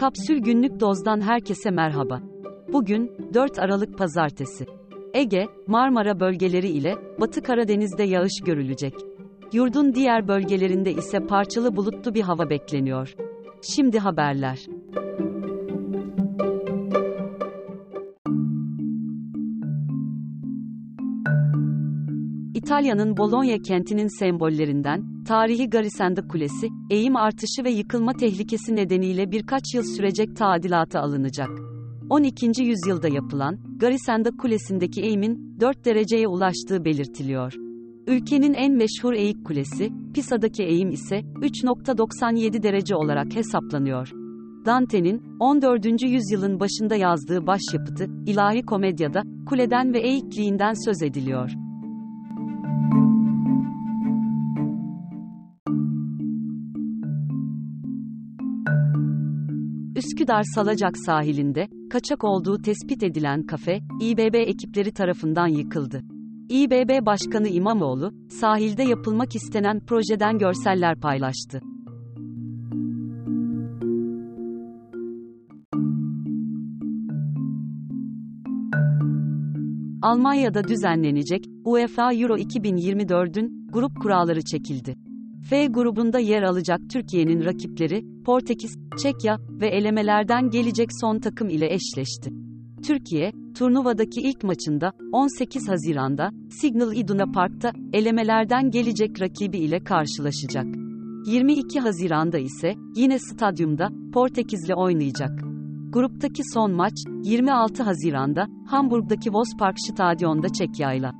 Kapsül Günlük Doz'dan herkese merhaba. Bugün 4 Aralık Pazartesi. Ege, Marmara bölgeleri ile Batı Karadeniz'de yağış görülecek. Yurdun diğer bölgelerinde ise parçalı bulutlu bir hava bekleniyor. Şimdi haberler. İtalya'nın Bologna kentinin sembollerinden, tarihi Garisenda Kulesi, eğim artışı ve yıkılma tehlikesi nedeniyle birkaç yıl sürecek tadilata alınacak. 12. yüzyılda yapılan, Garisenda Kulesi'ndeki eğimin 4 dereceye ulaştığı belirtiliyor. Ülkenin en meşhur eğik kulesi, Pisa'daki eğim ise 3.97 derece olarak hesaplanıyor. Dante'nin 14. yüzyılın başında yazdığı başyapıtı İlahi Komedya'da kuleden ve eğikliğinden söz ediliyor. Üsküdar Salacak sahilinde, kaçak olduğu tespit edilen kafe, İBB ekipleri tarafından yıkıldı. İBB Başkanı İmamoğlu, sahilde yapılmak istenen projeden görseller paylaştı. Almanya'da düzenlenecek UEFA Euro 2024'ün grup kuralları çekildi. F grubunda yer alacak Türkiye'nin rakipleri, Portekiz, Çekya ve elemelerden gelecek son takım ile eşleşti. Türkiye, turnuvadaki ilk maçında, 18 Haziran'da, Signal Iduna Park'ta, elemelerden gelecek rakibi ile karşılaşacak. 22 Haziran'da ise, yine stadyumda, Portekiz'le oynayacak. Gruptaki son maç, 26 Haziran'da, Hamburg'daki Vospark Stadyon'da Çekya'yla.